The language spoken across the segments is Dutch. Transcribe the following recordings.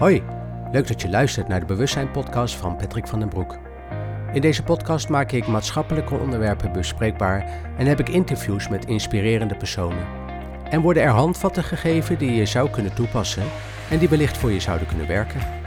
Hoi, leuk dat je luistert naar de Bewustzijn podcast van Patrick van den Broek. In deze podcast maak ik maatschappelijke onderwerpen bespreekbaar en heb ik interviews met inspirerende personen. En worden er handvatten gegeven die je zou kunnen toepassen en die wellicht voor je zouden kunnen werken.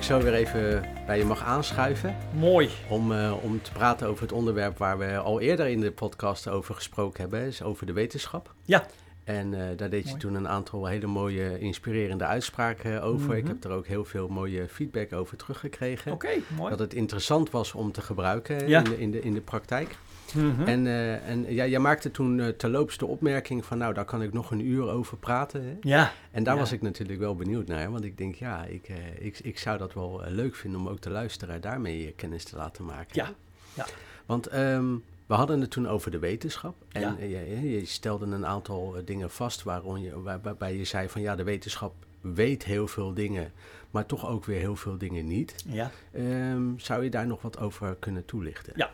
Ik zo weer even bij je mag aanschuiven. Mooi. Om, uh, om te praten over het onderwerp waar we al eerder in de podcast over gesproken hebben, is over de wetenschap. Ja. En uh, daar deed je toen een aantal hele mooie, inspirerende uitspraken over. Mm -hmm. Ik heb er ook heel veel mooie feedback over teruggekregen. Oké, okay, mooi. Dat het interessant was om te gebruiken ja. in, de, in, de, in de praktijk. Mm -hmm. En, uh, en ja, jij maakte toen uh, terloops de opmerking van, nou, daar kan ik nog een uur over praten. Hè? Ja. En daar ja. was ik natuurlijk wel benieuwd naar, want ik denk, ja, ik, uh, ik, ik zou dat wel leuk vinden om ook de luisteraar daarmee kennis te laten maken. Ja. ja. Want um, we hadden het toen over de wetenschap. En ja. je, je, stelde een aantal dingen vast waarom je, waar, waarbij je zei van, ja, de wetenschap weet heel veel dingen, maar toch ook weer heel veel dingen niet. Ja. Um, zou je daar nog wat over kunnen toelichten? Ja.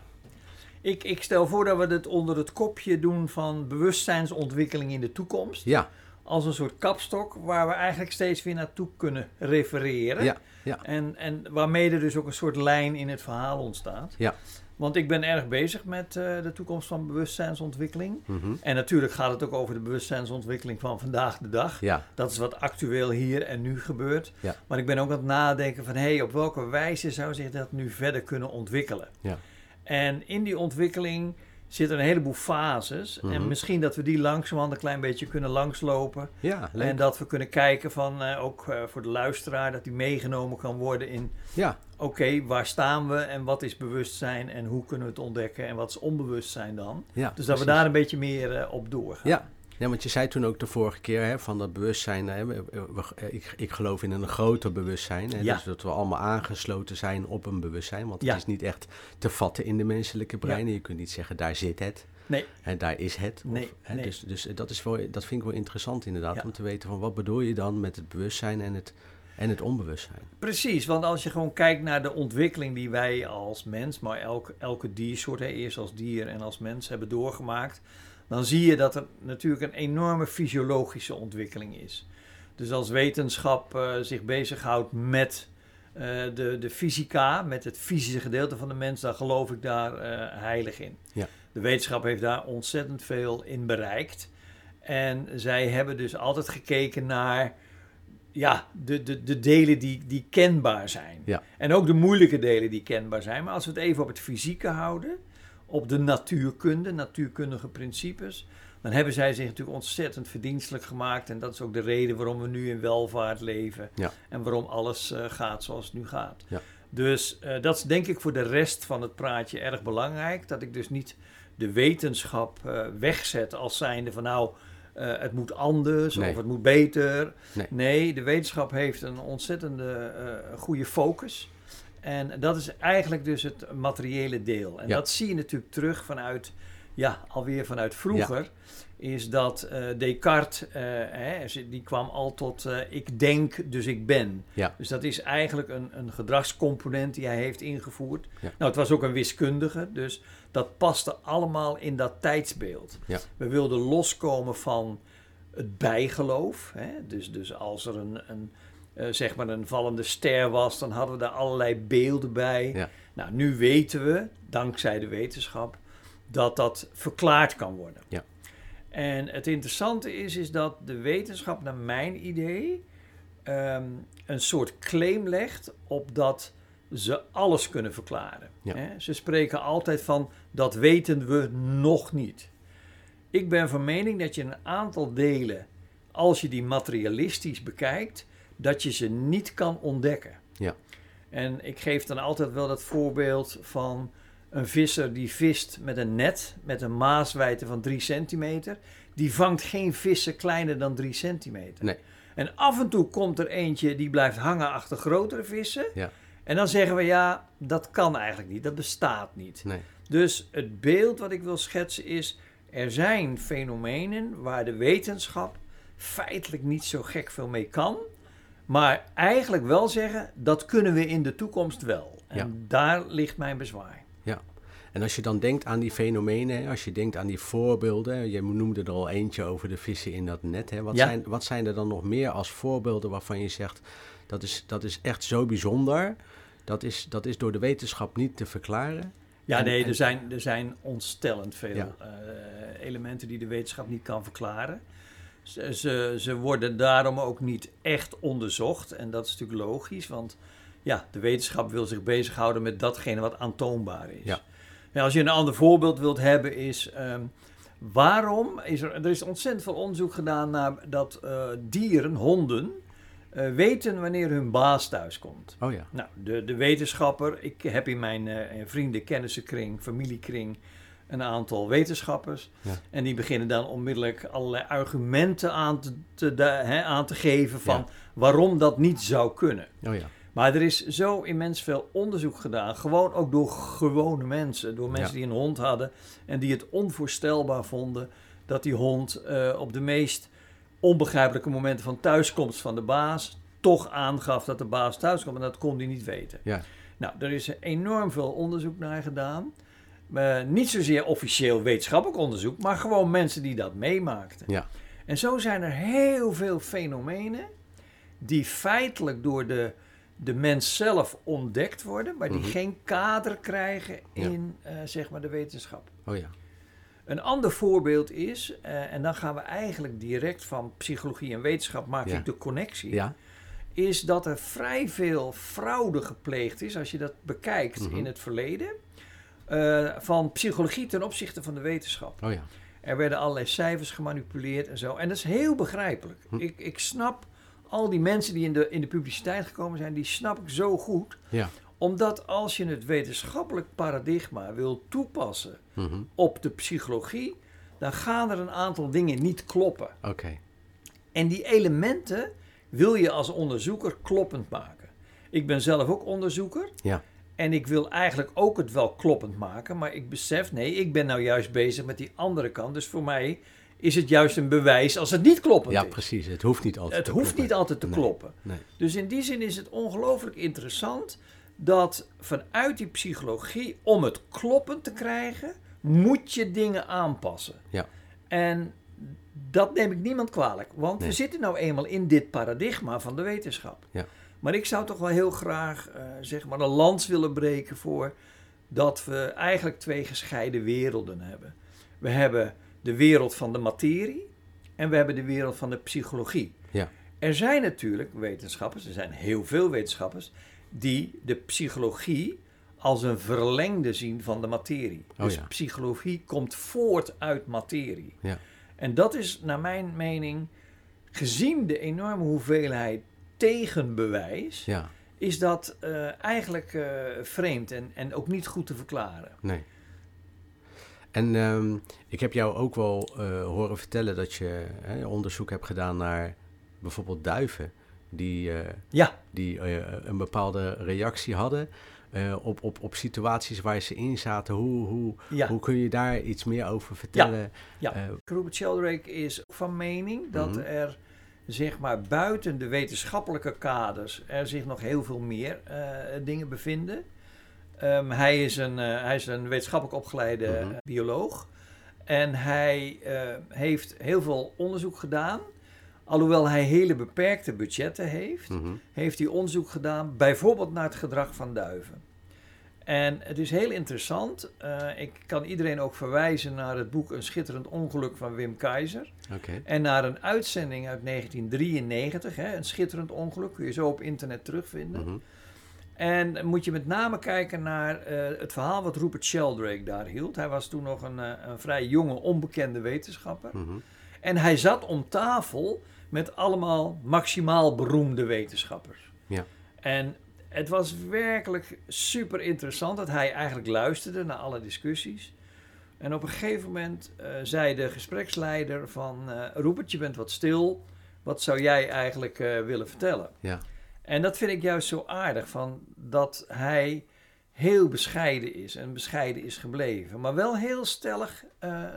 Ik, ik, stel voor dat we het onder het kopje doen van bewustzijnsontwikkeling in de toekomst. Ja. Als een soort kapstok waar we eigenlijk steeds weer naartoe kunnen refereren. Ja. ja. En, en waarmee er dus ook een soort lijn in het verhaal ontstaat. Ja. Want ik ben erg bezig met uh, de toekomst van bewustzijnsontwikkeling. Mm -hmm. En natuurlijk gaat het ook over de bewustzijnsontwikkeling van vandaag de dag. Ja. Dat is wat actueel hier en nu gebeurt. Ja. Maar ik ben ook aan het nadenken van... hé, hey, op welke wijze zou zich dat nu verder kunnen ontwikkelen? Ja. En in die ontwikkeling zitten een heleboel fases. Mhm. En misschien dat we die langzamerhand een klein beetje kunnen langslopen. Ja, leuk. En dat we kunnen kijken van, uh, ook uh, voor de luisteraar, dat die meegenomen kan worden in... Ja. Oké, okay, waar staan we en wat is bewustzijn en hoe kunnen we het ontdekken en wat is onbewustzijn dan? Ja, dus precies. dat we daar een beetje meer uh, op doorgaan. Ja. Ja, want je zei toen ook de vorige keer hè, van dat bewustzijn. Hè, we, we, ik, ik geloof in een groter bewustzijn. Hè, ja. Dus dat we allemaal aangesloten zijn op een bewustzijn. Want het ja. is niet echt te vatten in de menselijke brein. Ja. Je kunt niet zeggen, daar zit het. Nee. En daar is het. Of, nee. Hè, nee. Dus, dus dat, is wel, dat vind ik wel interessant inderdaad. Om te weten van wat bedoel je dan met het bewustzijn en het, en het onbewustzijn. Precies, want als je gewoon kijkt naar de ontwikkeling die wij als mens, maar elke, elke diersoort, hè, eerst als dier en als mens, hebben doorgemaakt dan zie je dat er natuurlijk een enorme fysiologische ontwikkeling is. Dus als wetenschap uh, zich bezighoudt met uh, de, de fysica, met het fysische gedeelte van de mens, dan geloof ik daar uh, heilig in. Ja. De wetenschap heeft daar ontzettend veel in bereikt. En zij hebben dus altijd gekeken naar ja, de, de, de delen die, die kenbaar zijn. Ja. En ook de moeilijke delen die kenbaar zijn. Maar als we het even op het fysieke houden, op de natuurkunde, natuurkundige principes, dan hebben zij zich natuurlijk ontzettend verdienstelijk gemaakt. En dat is ook de reden waarom we nu in welvaart leven. Ja. En waarom alles uh, gaat zoals het nu gaat. Ja. Dus uh, dat is denk ik voor de rest van het praatje erg belangrijk. Dat ik dus niet de wetenschap uh, wegzet als zijnde van nou, het moet anders nee. of het moet beter. Nee. nee, de wetenschap heeft een ontzettende goede focus. En dat is eigenlijk dus het materiële deel. En ja. dat zie je natuurlijk terug vanuit, ja, alweer vanuit vroeger. Ja. Is dat uh, Descartes, uh, hè, die kwam al tot uh, ik denk, dus ik ben. Ja. Dus dat is eigenlijk een, een gedragscomponent die hij heeft ingevoerd. Nou, het was ook een wiskundige, dus dat paste allemaal in dat tijdsbeeld. We wilden loskomen van het bijgeloof. Hè? Dus, dus als er een, een uh, zeg maar een vallende ster was, dan hadden we daar allerlei beelden bij. Ja. Nou, nu weten we, dankzij de wetenschap, dat dat verklaard kan worden. Ja. En het interessante is, is dat de wetenschap, naar mijn idee, um, een soort claim legt op dat ze alles kunnen verklaren. Ja. Hè? Ze spreken altijd van dat weten we nog niet. Ik ben van mening dat je een aantal delen, als je die materialistisch bekijkt, dat je ze niet kan ontdekken. Ja. En ik geef dan altijd wel dat voorbeeld van een visser die vist met een net, met een maaswijte van 3 centimeter. Die vangt geen vissen kleiner dan 3 centimeter. Nee. En af en toe komt er eentje die blijft hangen achter grotere vissen. Ja. En dan zeggen we ja, dat kan eigenlijk niet, dat bestaat niet. Nee. Dus het beeld wat ik wil schetsen is, er zijn fenomenen waar de wetenschap feitelijk niet zo gek veel mee kan. Maar eigenlijk wel zeggen, dat kunnen we in de toekomst wel. En Ja. daar ligt mijn bezwaar. Ja. En als je dan denkt aan die fenomenen, als je denkt aan die voorbeelden, je noemde er al eentje over de vissen in dat net. Hè? Wat, Ja. zijn, wat zijn er dan nog meer als voorbeelden waarvan je zegt, dat is, dat is echt zo bijzonder, dat is, dat is door de wetenschap niet te verklaren? Ja, En- nee, en- er zijn, er zijn ontstellend veel Ja. eh, elementen die de wetenschap niet kan verklaren. Ze, ze, ze worden daarom ook niet echt onderzocht. En dat is natuurlijk logisch, want ja, de wetenschap wil zich bezighouden met datgene wat aantoonbaar is. Ja. Als je een ander voorbeeld wilt hebben, is ehm, waarom is er, er is ontzettend veel onderzoek gedaan naar dat eh, dieren, honden, eh, weten wanneer hun baas thuiskomt. Oh ja, Nou, de, de wetenschapper, ik heb in mijn eh, vrienden, kennissenkring, familiekring een aantal wetenschappers. Ja. En die beginnen dan onmiddellijk allerlei argumenten aan te, hè, aan te geven van Ja. waarom dat niet zou kunnen. oh ja, Maar er is zo immens veel onderzoek gedaan, gewoon ook door gewone mensen, door mensen die een hond hadden en die het onvoorstelbaar vonden dat die hond eh, op de meest onbegrijpelijke momenten van thuiskomst van de baas toch aangaf dat de baas thuiskomt en dat kon hij niet weten. ja, Nou, er is enorm veel onderzoek naar gedaan. Eh, niet zozeer officieel wetenschappelijk onderzoek, maar gewoon mensen die dat meemaakten. ja, En zo zijn er heel veel fenomenen die feitelijk door de, de mens zelf ontdekt worden, maar die Mhm. geen kader krijgen Ja. in eh, zeg maar de wetenschap. oh ja, Een ander voorbeeld is, eh, en dan gaan we eigenlijk direct van psychologie en wetenschap maak Ja. ik de connectie, ja, is dat er vrij veel fraude gepleegd is, als je dat bekijkt Mhm. in het verleden, eh, van psychologie ten opzichte van de wetenschap. oh ja, Er werden allerlei cijfers gemanipuleerd en zo. En dat is heel begrijpelijk. Hm. Ik, ik snap al die mensen die in de, in de publiciteit gekomen zijn, die snap ik zo goed. ja, Omdat als je het wetenschappelijk paradigma wil toepassen mhm, op de psychologie, dan gaan er een aantal dingen niet kloppen. oké, En die elementen wil je als onderzoeker kloppend maken. Ik ben zelf ook onderzoeker. ja, En ik wil eigenlijk ook het wel kloppend maken. Maar ik besef, nee, ik ben nou juist bezig met die andere kant. Dus voor mij is het juist een bewijs als het niet kloppend ja, is. precies. Het hoeft niet altijd Het te hoeft kloppen. niet altijd te Nee. kloppen. Nee, Dus in die zin is het ongelooflijk interessant dat vanuit die psychologie, om het kloppend te krijgen, moet je dingen aanpassen. Ja. En dat neem ik niemand kwalijk, want Nee. we zitten nou eenmaal in dit paradigma van de wetenschap. Ja. Maar ik zou toch wel heel graag eh, zeg maar een lans willen breken voor dat we eigenlijk twee gescheiden werelden hebben. We hebben de wereld van de materie en we hebben de wereld van de psychologie. Ja. Er zijn natuurlijk wetenschappers, er zijn heel veel wetenschappers, die de psychologie als een verlengde zien van de materie. Oh dus ja. psychologie komt voort uit materie. Ja. En dat is naar mijn mening, gezien de enorme hoeveelheid tegenbewijs, ja, is dat eh, eigenlijk eh, vreemd en, en ook niet goed te verklaren. nee. En ehm, ik heb jou ook wel eh, horen vertellen dat je hè, onderzoek hebt gedaan naar bijvoorbeeld duiven die, Ja, die een bepaalde reactie hadden op, op, op situaties waar ze in zaten. Hoe, hoe, ja. hoe kun je daar iets meer over vertellen? Ja. Eh, Rupert Sheldrake is van mening dat Mhm. er zeg maar buiten de wetenschappelijke kaders er zich nog heel veel meer eh, dingen bevinden. Ehm, hij, is een, eh, hij is een wetenschappelijk opgeleide Mhm. bioloog en hij eh, heeft heel veel onderzoek gedaan. Alhoewel hij hele beperkte budgetten heeft, mhm, heeft hij onderzoek gedaan, bijvoorbeeld naar het gedrag van duiven. En het is heel interessant. eh, ik kan iedereen ook verwijzen naar het boek Een schitterend ongeluk van Wim Keizer. En naar een uitzending uit 1993, hè, een schitterend ongeluk, kun je zo op internet terugvinden. mhm, En moet je met name kijken naar eh, het verhaal wat Rupert Sheldrake daar hield. Hij was toen nog een, eh, een vrij jonge, onbekende wetenschapper. mhm. En hij zat om tafel met allemaal maximaal beroemde wetenschappers. Ja. En het was werkelijk super interessant dat hij eigenlijk luisterde naar alle discussies. En op een gegeven moment eh, zei de gespreksleider van... eh Rupert, je bent wat stil. Wat zou jij eigenlijk eh, willen vertellen? Ja. En dat vind ik juist zo aardig, van dat hij heel bescheiden is en bescheiden is gebleven. Maar wel heel stellig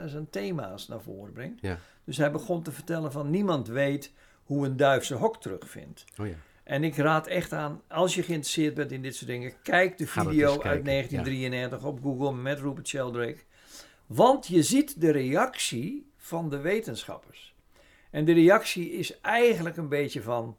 zijn thema's naar voren brengt. Ja. Dus hij begon te vertellen van niemand weet hoe een duif zijn hok terugvindt. Oh ja. En ik raad echt aan, als je geïnteresseerd bent in dit soort dingen, kijk de video uit kijken, 1993 op Google met Rupert Sheldrake. Want je ziet de reactie van de wetenschappers. En de reactie is eigenlijk een beetje van,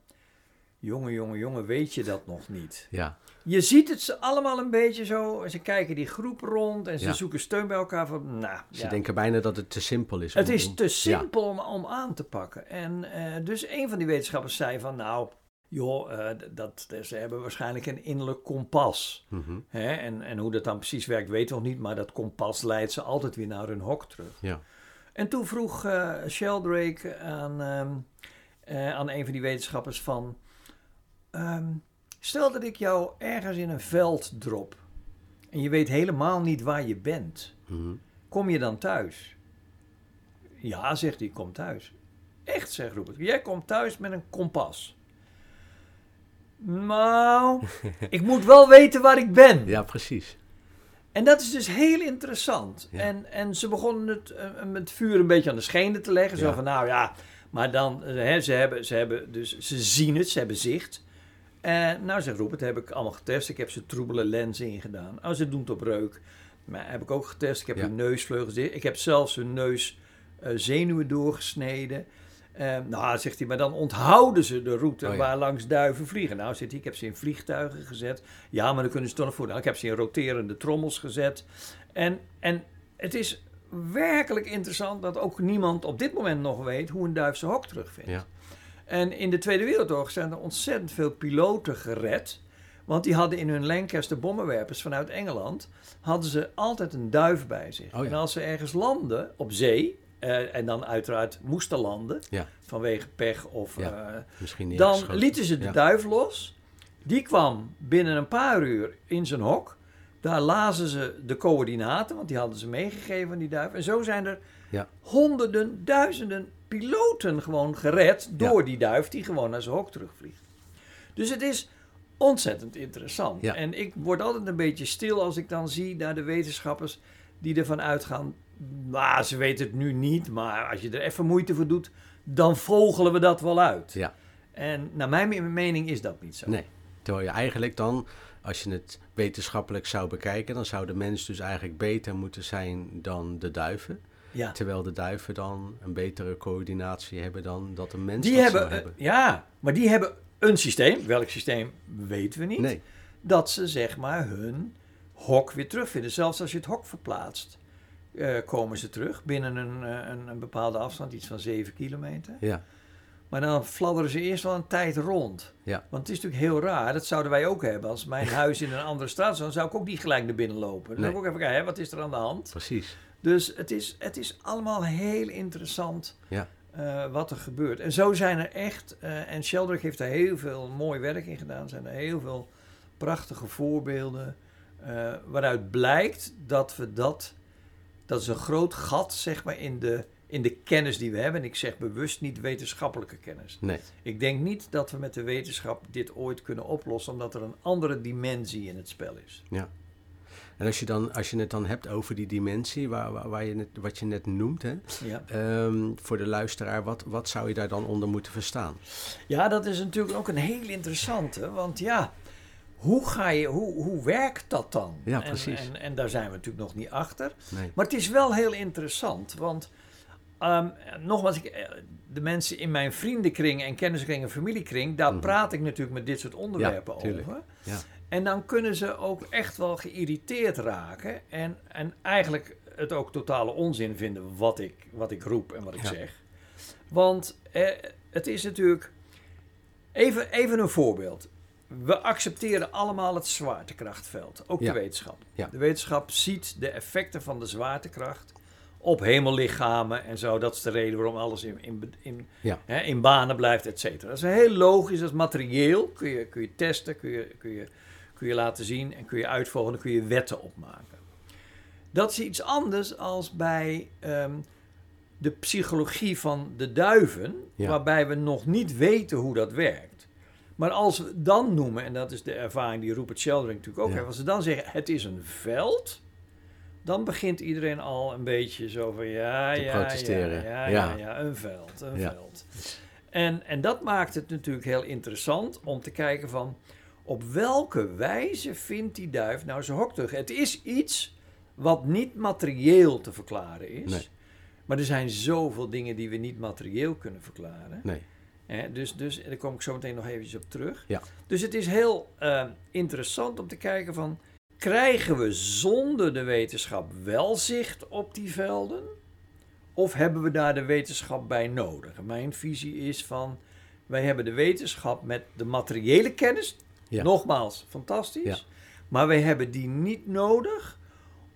jongen, jongen, jongen, weet je dat nog niet? Ja, Je ziet het ze allemaal een beetje zo, ze kijken die groep rond en ze Ja. zoeken steun bij elkaar van, nou, ze ja. denken bijna dat het te simpel is. Het om- is te Ja, simpel om, om aan te pakken. En eh, dus een van die wetenschappers zei van, nou, joh, eh, dat, ze hebben waarschijnlijk een innerlijk kompas. mhm, Hè? En, en hoe dat dan precies werkt, weten we nog niet, maar dat kompas leidt ze altijd weer naar hun hok terug. ja. En toen vroeg eh, Sheldrake aan, ehm, eh, aan een van die wetenschappers van... ehm, stel dat ik jou ergens in een veld drop en je weet helemaal niet waar je bent. mhm. Kom je dan thuis? Ja, zegt hij, kom thuis. Echt, zegt Rupert. Jij komt thuis met een kompas. Nou, ik moet wel weten waar ik ben. ja, precies. En dat is dus heel interessant. Ja. En, en ze begonnen het eh, met vuur een beetje aan de schenen te leggen. Zo Ja. van, nou ja, maar dan, eh, hè, ze, hebben, ze hebben, dus ze zien het, ze hebben zicht. En nou, zegt Robert, heb ik allemaal getest. Ik heb ze troebele lenzen ingedaan. Oh, ze doen het op reuk. Maar heb ik ook getest. Ik heb Ja. hun neusvleugels. Ik heb zelfs hun neus eh, zenuwen doorgesneden. Eh, nou, zegt hij, maar dan onthouden ze de route Oh ja. waar langs duiven vliegen. Nou, zegt hij, ik heb ze in vliegtuigen gezet. Ja, maar dan kunnen ze toch nog voor. Nou, ik heb ze in roterende trommels gezet. En, en het is werkelijk interessant dat ook niemand op dit moment nog weet hoe een duif zijn hok terugvindt. Ja. En in de Tweede Wereldoorlog zijn er ontzettend veel piloten gered. Want die hadden in hun Lancaster bommenwerpers vanuit Engeland... hadden ze altijd een duif bij zich. Oh ja. En als ze ergens landen op zee... eh, en dan uiteraard moesten landen... Ja. vanwege pech of... Ja. eh, Misschien niet dan lieten ze de Ja. duif los. Die kwam binnen een paar uur in zijn hok. Daar lazen ze de coördinaten, want die hadden ze meegegeven aan die duif. En zo zijn er Ja. honderden, duizenden piloten gewoon gered door die duif die gewoon naar zijn hok terugvliegt. Dus het is ontzettend interessant. En ik word altijd een beetje stil als ik dan zie naar de wetenschappers die ervan uitgaan. Nou, ze weten het nu niet, maar als je er even moeite voor doet, dan vogelen we dat wel uit. Ja. En naar mijn mening is dat niet zo. Nee. Terwijl je eigenlijk dan, als je het wetenschappelijk zou bekijken, dan zou de mens dus eigenlijk beter moeten zijn dan de duiven. Ja. Terwijl de duiven dan een betere coördinatie hebben dan dat een mens Die dat hebben, zou eh, hebben. ja, maar die hebben een systeem. Welk systeem weten we niet. Nee, Dat ze zeg maar hun hok weer terugvinden. Zelfs als je het hok verplaatst, eh, komen ze terug binnen een, eh, een, een bepaalde afstand, iets van 7 kilometer. ja, Maar dan fladderen ze eerst wel een tijd rond. Ja. Want het is natuurlijk heel raar. Dat zouden wij ook hebben. Als mijn huis in een andere straat zou, dan zou ik ook niet gelijk naar binnen lopen. Dan Nee. zou ik ook even kijken, hè, wat is er aan de hand? precies. Dus het is, het is allemaal heel interessant Ja. eh, wat er gebeurt. En zo zijn er echt, en Sheldrake heeft er heel veel mooi werk in gedaan. zijn er heel veel prachtige voorbeelden. waaruit blijkt dat we dat, dat is een groot gat zeg maar in de, in de kennis die we hebben. En ik zeg bewust niet wetenschappelijke kennis. Nee, Ik denk niet dat we met de wetenschap dit ooit kunnen oplossen, omdat er een andere dimensie in het spel is. en als je, dan, als je het dan hebt over die dimensie, waar, waar, waar je net, wat je net noemt, hè, Ja. ehm, voor de luisteraar, wat, wat zou je daar dan onder moeten verstaan? Ja, dat is natuurlijk ook een heel interessante. Want ja, hoe, ga je, hoe, hoe werkt dat dan? Ja, En- precies. En, en, daar zijn we natuurlijk nog niet achter. Nee. Maar het is wel heel interessant. Want ehm, nogmaals, ik, eh, de mensen in mijn vriendenkring en kenniskring en familiekring, daar Mhm. praat ik natuurlijk met dit soort onderwerpen tuurlijk. over. Ja. En dan kunnen ze ook echt wel geïrriteerd raken. En, en eigenlijk het ook totale onzin vinden wat ik, wat ik roep en wat ik Ja. zeg. Want eh, het is natuurlijk. Even, even een voorbeeld. We accepteren allemaal het zwaartekrachtveld. Ook Ja. de wetenschap. Ja. De wetenschap ziet de effecten van de zwaartekracht op hemellichamen en zo. Dat is de reden waarom alles in, in, in, Ja. hè, in banen blijft, et cetera. Dat is heel logisch, dat is materieel. Kun je, kun je testen, kun je, kun, je, kun je laten zien en kun je uitvolgen. Dan kun je wetten opmaken. Dat is iets anders als bij ehm, de psychologie van de duiven, waarbij we nog niet weten hoe dat werkt. Maar als we dan noemen, en dat is de ervaring die Rupert Sheldrake natuurlijk ook Ja. heeft, als we dan zeggen het is een veld, dan begint iedereen al een beetje zo van ja, Te ja, protesteren. ja, ja, ja, een veld, een veld. En, en dat maakt het natuurlijk heel interessant om te kijken van op welke wijze vindt die duif nou zijn hok terug? Het is iets wat niet materieel te verklaren is. Nee. Maar er zijn zoveel dingen die we niet materieel kunnen verklaren. Nee. Hè, dus, dus daar kom ik zo meteen nog eventjes op terug. Ja. Dus het is heel eh, interessant om te kijken van... krijgen we zonder de wetenschap wel zicht op die velden? Of hebben we daar de wetenschap bij nodig? Mijn visie is van... wij hebben de wetenschap met de materiële kennis... Ja. nogmaals, fantastisch... Ja. maar wij hebben die niet nodig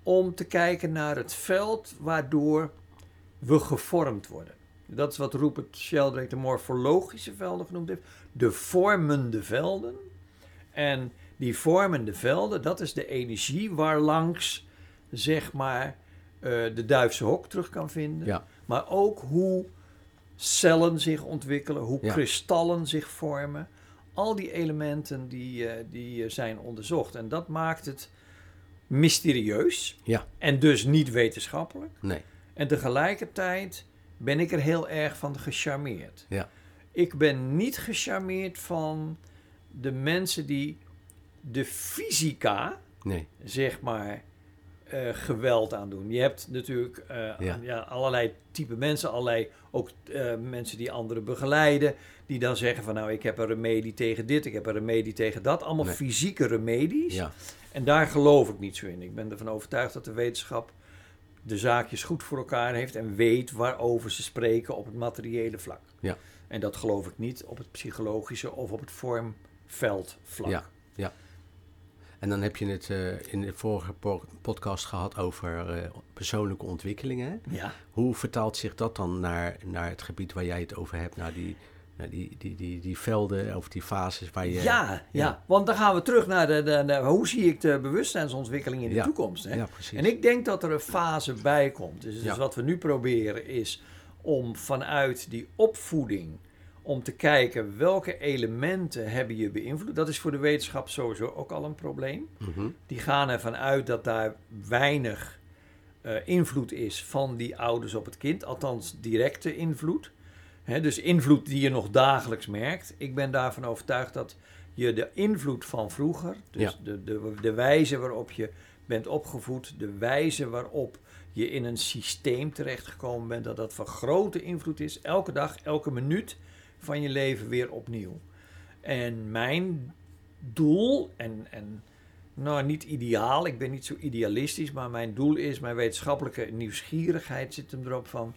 om te kijken naar het veld waardoor we gevormd worden. Dat is wat Rupert Sheldrake de morfologische velden genoemd heeft. De vormende velden. En die vormende velden, dat is de energie waarlangs, zeg maar, eh, de duifse hok terug kan vinden. Ja. Maar ook hoe cellen zich ontwikkelen, hoe Ja. kristallen zich vormen. Al die elementen die, eh, die eh, zijn onderzocht. En dat maakt het mysterieus. Ja. En dus niet wetenschappelijk. Nee. En tegelijkertijd ben ik er heel erg van gecharmeerd. Ja. Ik ben niet gecharmeerd van de mensen die de fysica, Nee. zeg maar, eh, geweld aandoen. Je hebt natuurlijk eh, Ja. ja. allerlei type mensen, allerlei ook eh, mensen die anderen begeleiden, die dan zeggen van nou ik heb een remedie tegen dit, ik heb een remedie tegen dat. Allemaal Nee. fysieke remedies. Ja. En daar geloof ik niet zo in. Ik ben ervan overtuigd dat de wetenschap de zaakjes goed voor elkaar heeft en weet waarover ze spreken op het materiële vlak. Ja. En dat geloof ik niet op het psychologische of op het vormveldvlak. Ja. En dan heb je het eh, in de vorige po- podcast gehad over eh, persoonlijke ontwikkelingen. Ja. Hoe vertaalt zich dat dan naar, naar het gebied waar jij het over hebt? Naar die, die, die, die, die velden of die fases waar je... Ja, ja, ja. want dan gaan we terug naar de, de, de- hoe zie ik de bewustzijnsontwikkeling in de Ja. toekomst. Hè? Ja, precies. En ik denk dat er een fase bij komt. Dus, dus wat we nu proberen is om vanuit die opvoeding om te kijken welke elementen hebben je beïnvloed. Dat is voor de wetenschap sowieso ook al een probleem. Mhm. Die gaan ervan uit dat daar weinig eh, invloed is van die ouders op het kind, althans directe invloed. Dus invloed die je nog dagelijks merkt. Ik ben daarvan overtuigd dat je de invloed van vroeger, dus Ja. de, de, de wijze waarop je bent opgevoed, de wijze waarop je in een systeem terechtgekomen bent, dat dat van grote invloed is, elke dag, elke minuut van je leven weer opnieuw. En mijn doel, en, en nou niet ideaal, ik ben niet zo idealistisch, maar mijn doel is, mijn wetenschappelijke nieuwsgierigheid zit hem erop van,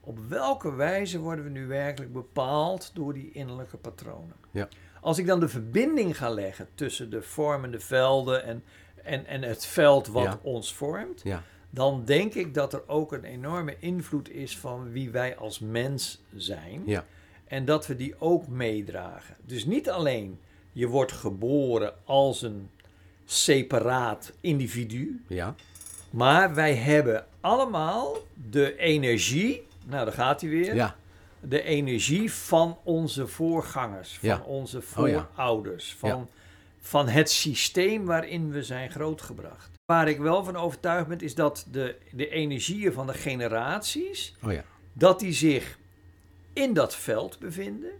op welke wijze worden we nu werkelijk bepaald door die innerlijke patronen? Ja. Als ik dan de verbinding ga leggen tussen de vormende velden en, en, en het veld wat Ja. ons vormt, Ja. dan denk ik dat er ook een enorme invloed is van wie wij als mens zijn. Ja. En dat we die ook meedragen. Dus niet alleen je wordt geboren als een separaat individu, Ja. maar wij hebben allemaal de energie, nou daar gaat hij weer, Ja. de energie van onze voorgangers, van Ja. onze Oh ja. voorouders, van, van het systeem waarin we zijn grootgebracht. Waar ik wel van overtuigd ben, is dat de, de energieën van de generaties, Oh ja. dat die zich in dat veld bevinden.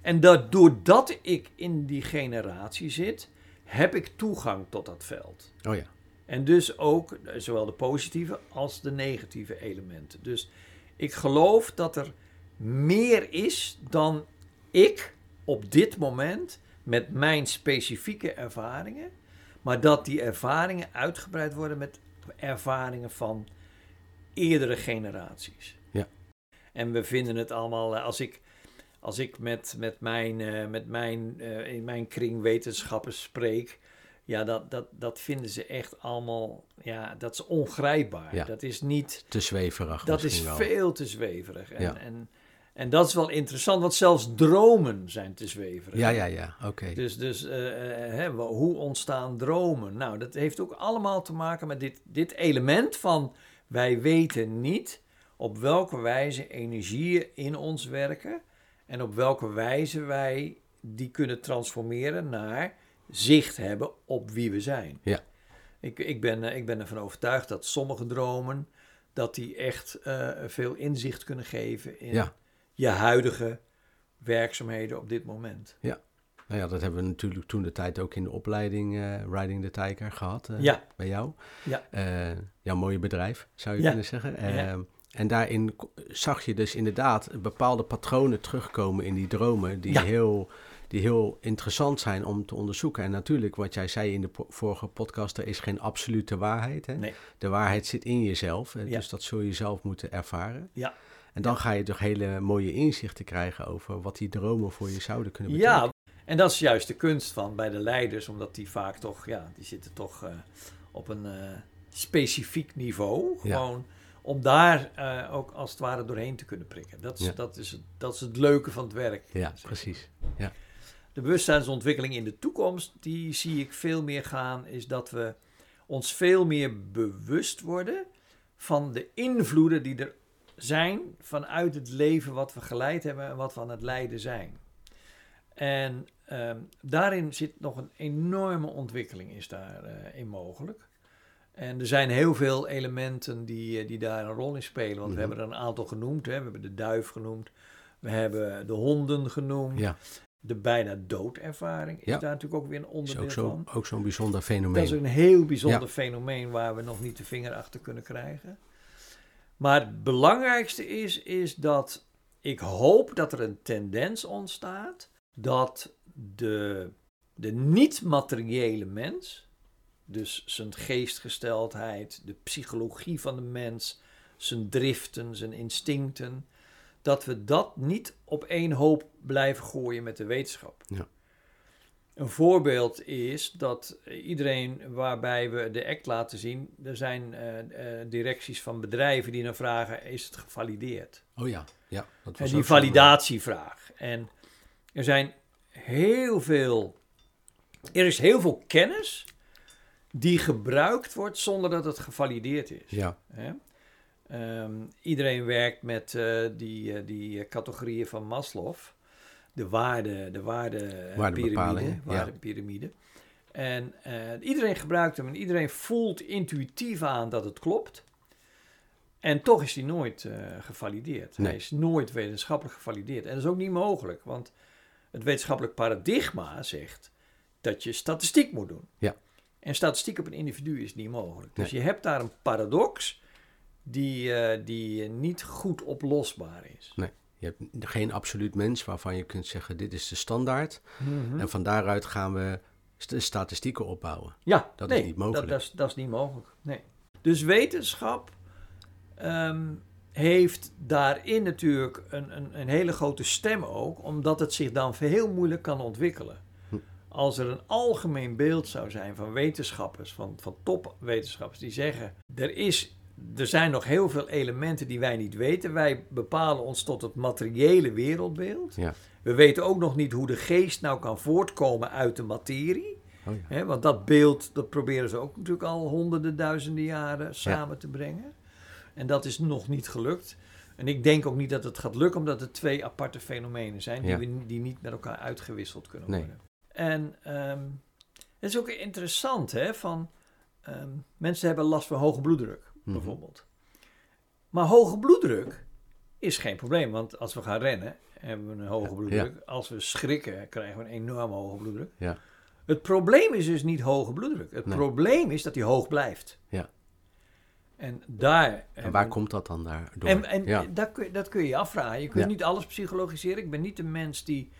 En dat doordat ik in die generatie zit, heb ik toegang tot dat veld. Oh ja. En dus ook eh, zowel de positieve als de negatieve elementen. Dus ik geloof dat er meer is dan ik op dit moment met mijn specifieke ervaringen, maar dat die ervaringen uitgebreid worden met ervaringen van eerdere generaties. Ja. En we vinden het allemaal, eh, als ik, als ik met, met, mijn, eh, met mijn, eh, in mijn kring wetenschappers spreek, ja, dat, dat, dat vinden ze echt allemaal, ja, dat is ongrijpbaar. Ja. Dat is niet, Te zweverig dat is wel. veel te zweverig. En, Ja. en, en dat is wel interessant, want zelfs dromen zijn te zweverig. Ja, ja, ja. Oké. Dus, dus eh, eh, hè, hoe ontstaan dromen? Nou, dat heeft ook allemaal te maken met dit, dit element van wij weten niet op welke wijze energieën in ons werken en op welke wijze wij die kunnen transformeren naar zicht hebben op wie we zijn. Ja. Ik, ik, ben, eh, ik ben ervan overtuigd dat sommige dromen dat die echt eh, veel inzicht kunnen geven in Ja. je huidige werkzaamheden op dit moment. Nou ja, dat hebben we natuurlijk toen de tijd ook in de opleiding eh, Riding the Tiger gehad eh, Ja. bij jou. Ja. Eh, jouw mooie bedrijf, zou je Ja. kunnen zeggen. Ja. Ehm, En daarin zag je dus inderdaad bepaalde patronen terugkomen in die dromen die, Ja. heel, die heel interessant zijn om te onderzoeken. En natuurlijk, wat jij zei in de po- vorige podcast, er is geen absolute waarheid. Hè? Nee. De waarheid zit in jezelf, hè, Ja. dus dat zul je zelf moeten ervaren. Ja. En dan ga je toch hele mooie inzichten krijgen over wat die dromen voor je zouden kunnen betekenen. Ja, en dat is juist de kunst van bij de leiders, omdat die vaak toch, ja, die zitten toch eh, op een eh, specifiek niveau. Ja. Gewoon om daar eh, ook als het ware doorheen te kunnen prikken. Dat is, Ja. dat is, dat is het leuke van het werk. Ja, precies. De bewustzijnsontwikkeling in de toekomst, die zie ik veel meer gaan, is dat we ons veel meer bewust worden van de invloeden die er zijn vanuit het leven wat we geleid hebben en wat we aan het leiden zijn. En ehm, daarin zit nog een enorme ontwikkeling is daarin in mogelijk. En er zijn heel veel elementen die, eh, die daar een rol in spelen. Want Mhm. we hebben er een aantal genoemd. Hè. We hebben de duif genoemd. We hebben de honden genoemd. Ja, De bijna doodervaring is Ja. daar natuurlijk ook weer een is onderdeel ook zo- van. ook zo'n bijzonder Dat fenomeen. is een heel bijzonder Ja. fenomeen waar we nog niet de vinger achter kunnen krijgen. Maar het belangrijkste is, is dat ik hoop dat er een tendens ontstaat dat de, de niet-materiële mens, dus zijn geestgesteldheid, de psychologie van de mens, zijn driften, zijn instincten, dat we dat niet op één hoop blijven gooien met de wetenschap. Ja. Een voorbeeld is dat iedereen waarbij we de act laten zien, er zijn eh, eh, directies van bedrijven die dan vragen: is het gevalideerd? Oh ja, ja. Dat En was die ook zo'n- validatievraag. En er zijn heel veel, er is heel veel kennis die gebruikt wordt zonder dat het gevalideerd is. Ja, Hè? Ehm, iedereen werkt met eh, die, eh, die eh, categorieën van Maslow. De waarde, de waarde, eh, Waardebepaling, piramide, ja. waardepiramide. En iedereen gebruikt hem en iedereen voelt intuïtief aan dat het klopt. En toch is hij nooit gevalideerd. Nee. Hij is nooit wetenschappelijk gevalideerd. En dat is ook niet mogelijk, want het wetenschappelijk paradigma zegt dat je statistiek moet doen. Ja. En statistiek op een individu is niet mogelijk. Dus Nee. je hebt daar een paradox die, eh, die niet goed oplosbaar is. je hebt geen absoluut mens waarvan je kunt zeggen dit is de standaard. Mhm. En van daaruit gaan we st- statistieken opbouwen. Ja, Dat is nee, niet mogelijk. Dat, dat, is, dat is niet mogelijk. Nee. Dus wetenschap ehm, heeft daarin natuurlijk een, een, een hele grote stem ook, omdat het zich dan heel moeilijk kan ontwikkelen. Hm. Als er een algemeen beeld zou zijn van wetenschappers, van, van topwetenschappers, die zeggen: er, is, er zijn nog heel veel elementen die wij niet weten. Wij bepalen ons tot het materiële wereldbeeld. Ja. We weten ook nog niet hoe de geest nou kan voortkomen uit de materie. Oh ja. Want dat beeld, dat proberen ze ook natuurlijk al honderden, duizenden jaren samen te brengen. En dat is nog niet gelukt. En ik denk ook niet dat het gaat lukken, omdat het twee aparte fenomenen zijn die, we, die niet met elkaar uitgewisseld kunnen Nee. worden. En ehm, het is ook interessant, hè, van ehm, mensen hebben last van hoge bloeddruk, Mhm. bijvoorbeeld. Maar hoge bloeddruk is geen probleem, want als we gaan rennen, hebben we een hoge Ja, bloeddruk. Als we schrikken, krijgen we een enorme hoge bloeddruk. Ja. Het probleem is dus niet hoge bloeddruk. Het Nee. probleem is dat die hoog blijft. Ja. En daar... En waar komt dat dan daar door? En, en ja. dat, kun, je- dat kun je je afvragen. Je kunt Ja. niet alles psychologiseren. Ik ben niet de mens die,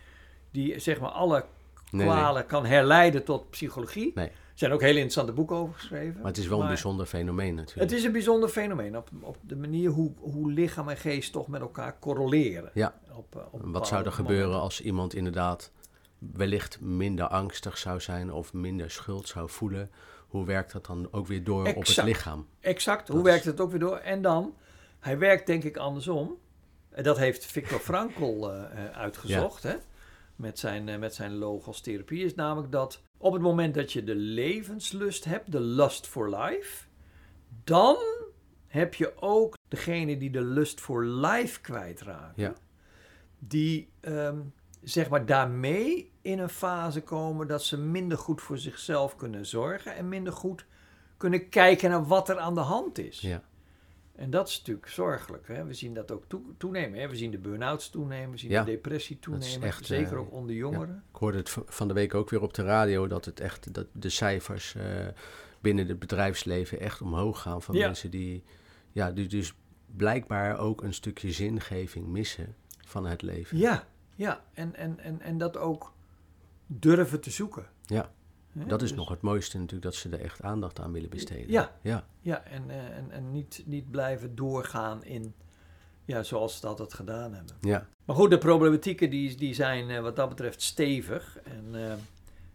die zeg maar alle Nee, nee. kwalen kan herleiden tot psychologie. Nee. Er zijn ook hele interessante boeken over geschreven. Maar het is wel een bijzonder fenomeen natuurlijk. Het is een bijzonder fenomeen op, op de manier hoe, hoe lichaam en geest toch met elkaar correleren. Ja. Op, eh, op Wat zou er gebeuren momenten. als iemand inderdaad wellicht minder angstig zou zijn of minder schuld zou voelen? Hoe werkt dat dan ook weer door op het lichaam? Exact, hoe werkt het ook weer door? En dan, hij werkt denk ik andersom. En Dat heeft Viktor Frankl eh, eh, uitgezocht, hè? Met zijn, met zijn logos-therapie. Is namelijk dat op het moment dat je de levenslust hebt, de lust for life, dan heb je ook degene die de lust for life kwijtraakt. Ja. Die ehm, zeg maar daarmee in een fase komen dat ze minder goed voor zichzelf kunnen zorgen en minder goed kunnen kijken naar wat er aan de hand is. Ja. En dat is natuurlijk zorgelijk. Hè? We zien dat ook toenemen. Hè? We zien de burn-outs toenemen, we zien de depressie toenemen. Echt, zeker uh, ook onder jongeren. Ik hoorde het van de week ook weer op de radio dat het echt dat de cijfers uh, binnen het bedrijfsleven echt omhoog gaan van mensen die, ja, die dus blijkbaar ook een stukje zingeving missen van het leven. Ja, ja. En, en, en, en dat ook durven te zoeken. Ja. Dat is dus nog het mooiste natuurlijk, dat ze er echt aandacht aan willen besteden. Ja, ja. ja en, uh, en, en niet, niet blijven doorgaan in, ja, zoals ze dat altijd gedaan hebben. Ja. Maar goed, de problematieken die, die zijn uh, wat dat betreft stevig. En uh,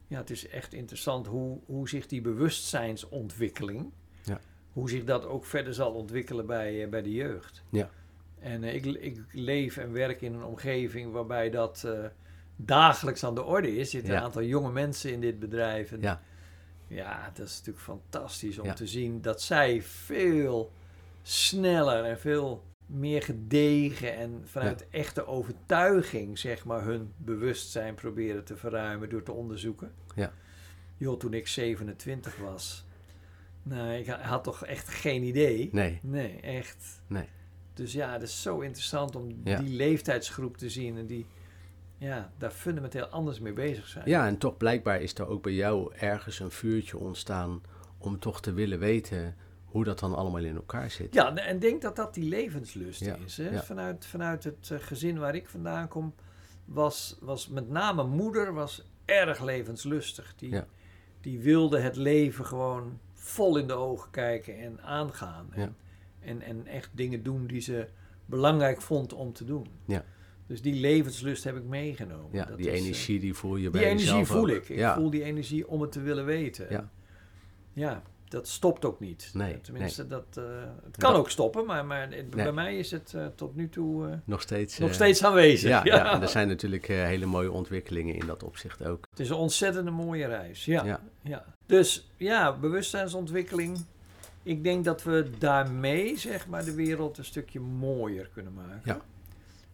ja, het is echt interessant hoe, hoe zich die bewustzijnsontwikkeling, ja. hoe zich dat ook verder zal ontwikkelen bij, bij de jeugd. Ja. En ik, ik leef en werk in een omgeving waarbij dat dagelijks aan de orde is. Er zitten een aantal jonge mensen in dit bedrijf. En ja. ja, dat is natuurlijk fantastisch om te zien dat zij veel sneller en veel meer gedegen en vanuit echte overtuiging, zeg maar, hun bewustzijn proberen te verruimen door te onderzoeken. Ja. Joh, toen ik 27 was, nou, ik had toch echt geen idee. Nee. Nee, echt. Nee. Dus ja, het is zo interessant om die leeftijdsgroep te zien en die ja, daar fundamenteel anders mee bezig zijn. Ja, en toch blijkbaar is er ook bij jou ergens een vuurtje ontstaan om toch te willen weten hoe dat dan allemaal in elkaar zit. Ja, en denk dat dat die levenslust is. Hè? Vanuit, vanuit het eh, gezin waar ik vandaan kom, was, was met name moeder was erg levenslustig. Die, die wilde het leven gewoon vol in de ogen kijken en aangaan. En, en, en echt dingen doen die ze belangrijk vond om te doen. Ja. Dus die levenslust heb ik meegenomen. Ja, die eh, energie die voel je bij Die energie voel ik. Ik voel die energie om het te willen weten. Ja, ja dat stopt ook niet. Nee, Tenminste, Dat, uh, het kan ook stoppen, maar, maar bij mij is het uh, tot nu toe uh, nog, steeds, nog steeds aanwezig. Ja, ja. en er zijn natuurlijk hele mooie ontwikkelingen in dat opzicht ook. Het is een ontzettende mooie reis, ja. ja. Dus ja, bewustzijnsontwikkeling. Ik denk dat we daarmee zeg maar, de wereld een stukje mooier kunnen maken. Ja.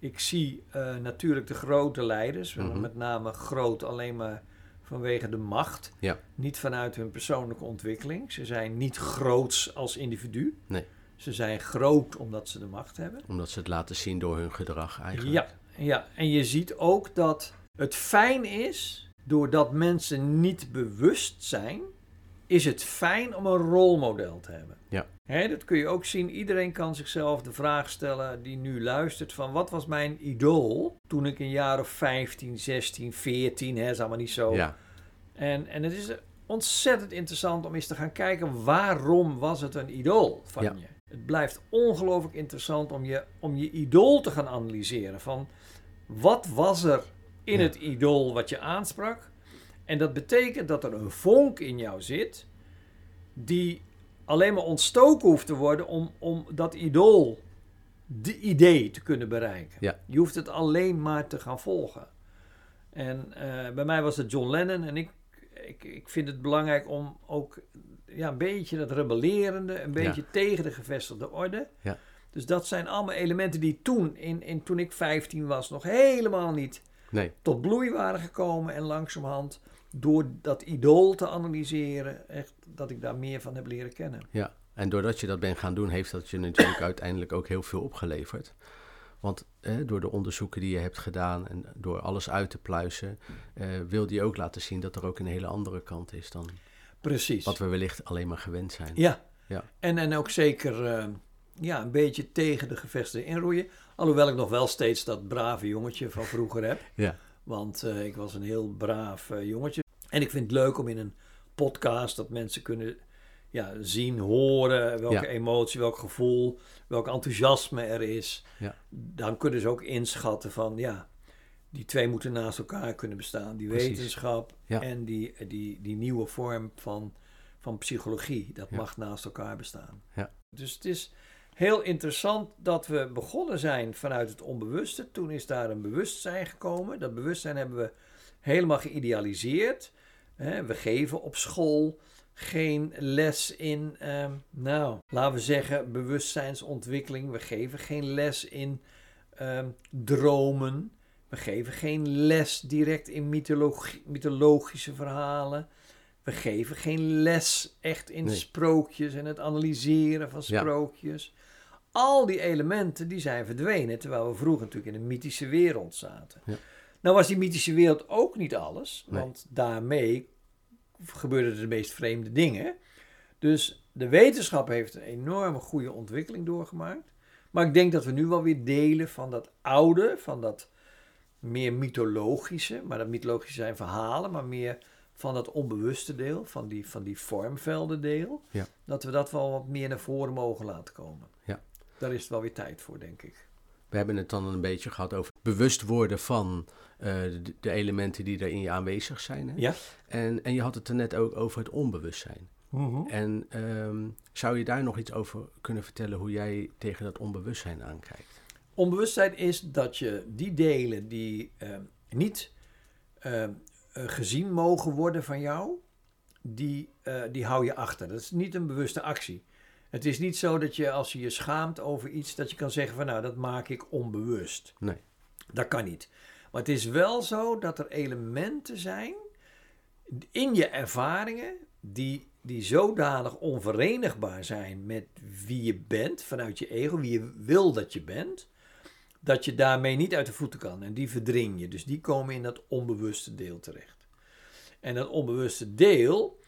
Ik zie uh, natuurlijk de grote leiders, mm met name groot alleen maar vanwege de macht. Ja. Niet vanuit hun persoonlijke ontwikkeling. Ze zijn niet groots als individu. Nee. Ze zijn groot omdat ze de macht hebben. Omdat ze het laten zien door hun gedrag eigenlijk. Ja, ja. en je ziet ook dat het fijn is, doordat mensen niet bewust zijn, is het fijn om een rolmodel te hebben. Ja. Hè, dat kun je ook zien. Iedereen kan zichzelf de vraag stellen die nu luistert van wat was mijn idool toen ik een jaar of 15, 16, 14, hè, is allemaal niet zo. Ja. En, en het is ontzettend interessant om eens te gaan kijken waarom was het een idool van je. Het blijft ongelooflijk interessant om je, om je idool te gaan analyseren. Van wat was er in het idool wat je aansprak? En dat betekent dat er een vonk in jou zit die alleen maar ontstoken hoeft te worden om, om dat idool, de idee te kunnen bereiken. Ja. Je hoeft het alleen maar te gaan volgen. En uh, bij mij was het John Lennon en ik, ik, ik vind het belangrijk om ook ja, een beetje dat rebellerende, een beetje ja. tegen de gevestigde orde. Ja. Dus dat zijn allemaal elementen die toen, in, in, toen ik 15 was, nog helemaal niet nee. tot bloei waren gekomen. En langzamerhand door dat idool te analyseren, echt dat ik daar meer van heb leren kennen. Ja, en doordat je dat bent gaan doen, heeft dat je natuurlijk uiteindelijk ook heel veel opgeleverd. Want door de onderzoeken die je hebt gedaan en door alles uit te pluizen, eh, wilde je ook laten zien dat er ook een hele andere kant is dan Precies. wat we wellicht alleen maar gewend zijn. Ja, ja. En, en ook zeker uh, ja, een beetje tegen de gevesten inroeien. Alhoewel ik nog wel steeds dat brave jongetje van vroeger heb. ja. Want uh, ik was een heel braaf uh, jongetje. En ik vind het leuk om in een podcast dat mensen kunnen ja, zien, horen welke ja. emotie, welk gevoel, welk enthousiasme er is. Ja. Dan kunnen ze ook inschatten van ja, die twee moeten naast elkaar kunnen bestaan. Die Precies. wetenschap Ja. en die, die, die nieuwe vorm van, van psychologie. Dat mag naast elkaar bestaan. Ja. Dus het is heel interessant dat we begonnen zijn vanuit het onbewuste. Toen is daar een bewustzijn gekomen. Dat bewustzijn hebben we helemaal geïdealiseerd. We geven op school geen les in, ehm, nou, laten we zeggen, bewustzijnsontwikkeling. We geven geen les in ehm, dromen. We geven geen les direct in mythologie, mythologische verhalen. We geven geen les echt in Nee. sprookjes en het analyseren van Ja. sprookjes. al die elementen die zijn verdwenen, terwijl we vroeger natuurlijk in een mythische wereld zaten. Ja. Nou was die mythische wereld ook niet alles, Nee. want daarmee gebeurden de meest vreemde dingen. Dus de wetenschap heeft een enorme goede ontwikkeling doorgemaakt. Maar ik denk dat we nu wel weer delen van dat oude, van dat meer mythologische, maar dat mythologische zijn verhalen, maar meer van dat onbewuste deel, van die, van die vormvelden deel, Ja. dat we dat wel wat meer naar voren mogen laten komen. Ja. Daar is het wel weer tijd voor, denk ik. We hebben het dan een beetje gehad over bewust worden van eh, de, de elementen die er in je aanwezig zijn. Hè? Ja? En, en je had het er net ook over het onbewustzijn. En ehm, zou je daar nog iets over kunnen vertellen hoe jij tegen dat onbewustzijn aankijkt? Onbewustzijn is dat je die delen die eh, niet eh, eh, gezien mogen worden van jou, die, eh, die hou je achter. Dat is niet een bewuste actie. Het is niet zo dat je als je je schaamt over iets, dat je kan zeggen van nou, dat maak ik onbewust. Nee. Dat kan niet. Maar het is wel zo dat er elementen zijn in je ervaringen die, die zodanig onverenigbaar zijn met wie je bent, vanuit je ego, wie je wil dat je bent, dat je daarmee niet uit de voeten kan. En die verdring je. Dus die komen in dat onbewuste deel terecht. En dat onbewuste deel,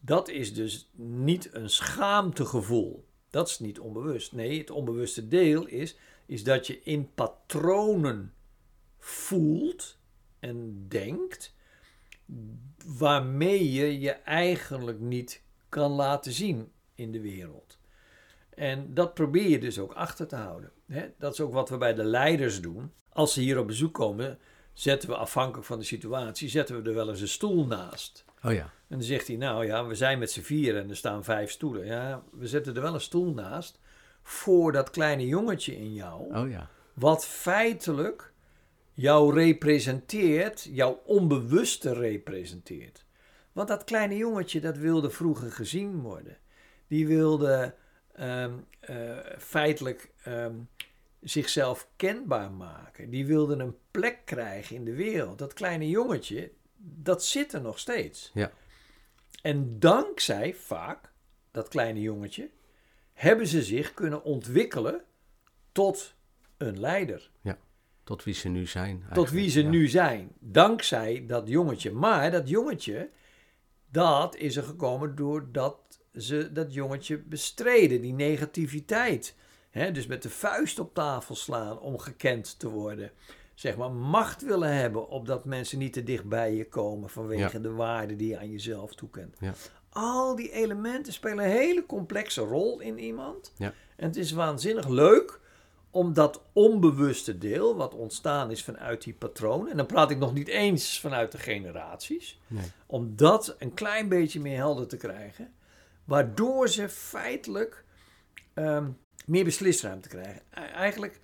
dat is dus niet een schaamtegevoel. Dat is niet onbewust. Nee, het onbewuste deel is, is dat je in patronen voelt en denkt, waarmee je je eigenlijk niet kan laten zien in de wereld. En dat probeer je dus ook achter te houden. Dat is ook wat we bij de leiders doen. Als ze hier op bezoek komen, zetten we afhankelijk van de situatie, zetten we er wel eens een stoel naast. Oh ja, En dan zegt hij, nou ja, we zijn met z'n vieren en er staan vijf stoelen. Ja, we zetten er wel een stoel naast voor dat kleine jongetje in jou, oh ja, wat feitelijk jou representeert, jouw onbewuste representeert. Want dat kleine jongetje, dat wilde vroeger gezien worden. Die wilde ehm, eh, feitelijk ehm, zichzelf kenbaar maken. Die wilde een plek krijgen in de wereld. Dat kleine jongetje, dat zit er nog steeds. Ja. En dankzij vaak dat kleine jongetje hebben ze zich kunnen ontwikkelen tot een leider. Tot wie ze nu zijn. Tot wie ze ja. nu zijn. Dankzij dat jongetje. Maar dat jongetje, dat is er gekomen doordat ze dat jongetje bestreden. Die negativiteit. Hè, dus met de vuist op tafel slaan om gekend te worden. Zeg maar macht willen hebben opdat mensen niet te dicht bij je komen vanwege Ja. de waarde die je aan jezelf toekent. Ja. Al die elementen spelen een hele complexe rol in iemand. Ja. En het is waanzinnig leuk om dat onbewuste deel, wat ontstaan is vanuit die patronen, en dan praat ik nog niet eens vanuit de generaties, Nee. om dat een klein beetje meer helder te krijgen, waardoor ze feitelijk ehm, meer beslisruimte krijgen. E- Eigenlijk,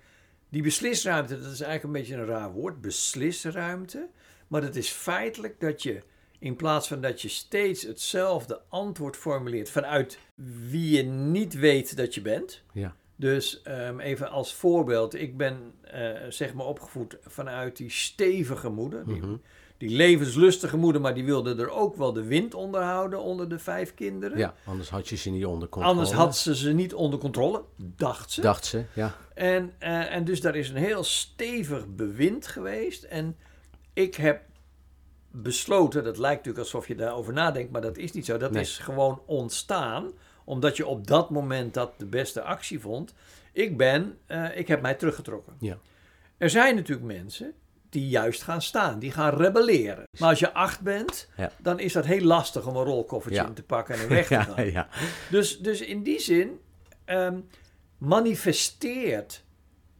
die beslisruimte, dat is eigenlijk een beetje een raar woord, beslisruimte, maar het is feitelijk dat je in plaats van dat je steeds hetzelfde antwoord formuleert vanuit wie je niet weet dat je bent, Ja, dus ehm, even als voorbeeld, ik ben eh, zeg maar opgevoed vanuit die stevige moeder, die, Mhm. die levenslustige moeder, maar die wilde er ook wel de wind onderhouden onder de vijf kinderen. ja, anders had je ze niet onder controle. Anders had ze ze niet onder controle, dacht ze. Dacht ze, ja. En, eh, en dus daar is een heel stevig bewind geweest. En ik heb besloten, dat lijkt natuurlijk alsof je daarover nadenkt, maar dat is niet zo. Dat Nee. is gewoon ontstaan, omdat je op dat moment dat de beste actie vond. Ik ben, eh, ik heb mij teruggetrokken. Ja. Er zijn natuurlijk mensen die juist gaan staan, die gaan rebelleren. Maar als je acht bent, Ja. dan is dat heel lastig om een rolkoffertje Ja. in te pakken en er weg te gaan. ja. Dus, dus in die zin ehm, manifesteert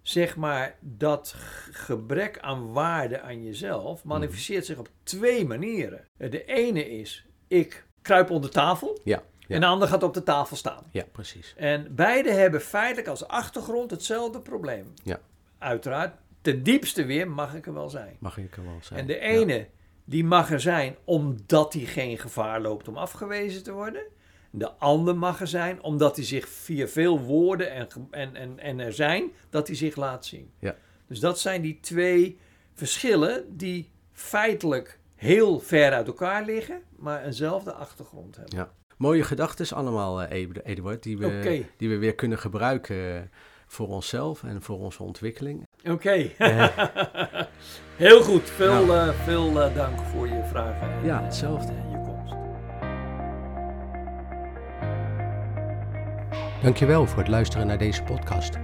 zeg maar dat gebrek aan waarde aan jezelf manifesteert zich op twee manieren. De ene is ik kruip onder tafel Ja, ja. en de ander gaat op de tafel staan. ja, precies. En beide hebben feitelijk als achtergrond hetzelfde probleem. Ja. Uiteraard, ten diepste weer mag ik er wel zijn. Mag ik er wel zijn. En de ene, die mag er zijn omdat hij geen gevaar loopt om afgewezen te worden. De ander mag er zijn omdat hij zich via veel woorden en, en, en, en er zijn, dat hij zich laat zien. Ja. Dus dat zijn die twee verschillen die feitelijk heel ver uit elkaar liggen, maar eenzelfde achtergrond hebben. Ja. Mooie gedachten allemaal, eh, Ed- Eduard, die we, die we weer kunnen gebruiken voor onszelf en voor onze ontwikkeling. Oké, heel goed. Veel, nou. veel dank voor je vragen. En, ja, hetzelfde. En je komst. Dankjewel voor het luisteren naar deze podcast.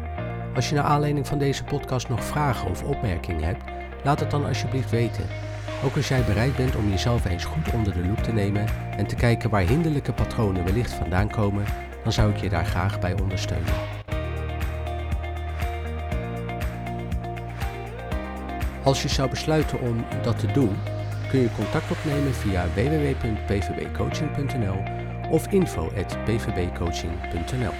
Als je naar aanleiding van deze podcast nog vragen of opmerkingen hebt, laat het dan alsjeblieft weten. Ook als jij bereid bent om jezelf eens goed onder de loep te nemen en te kijken waar hinderlijke patronen wellicht vandaan komen, dan zou ik je daar graag bij ondersteunen. Als je zou besluiten om dat te doen, kun je contact opnemen via www.pvbcoaching.nl of info.pvbcoaching.nl.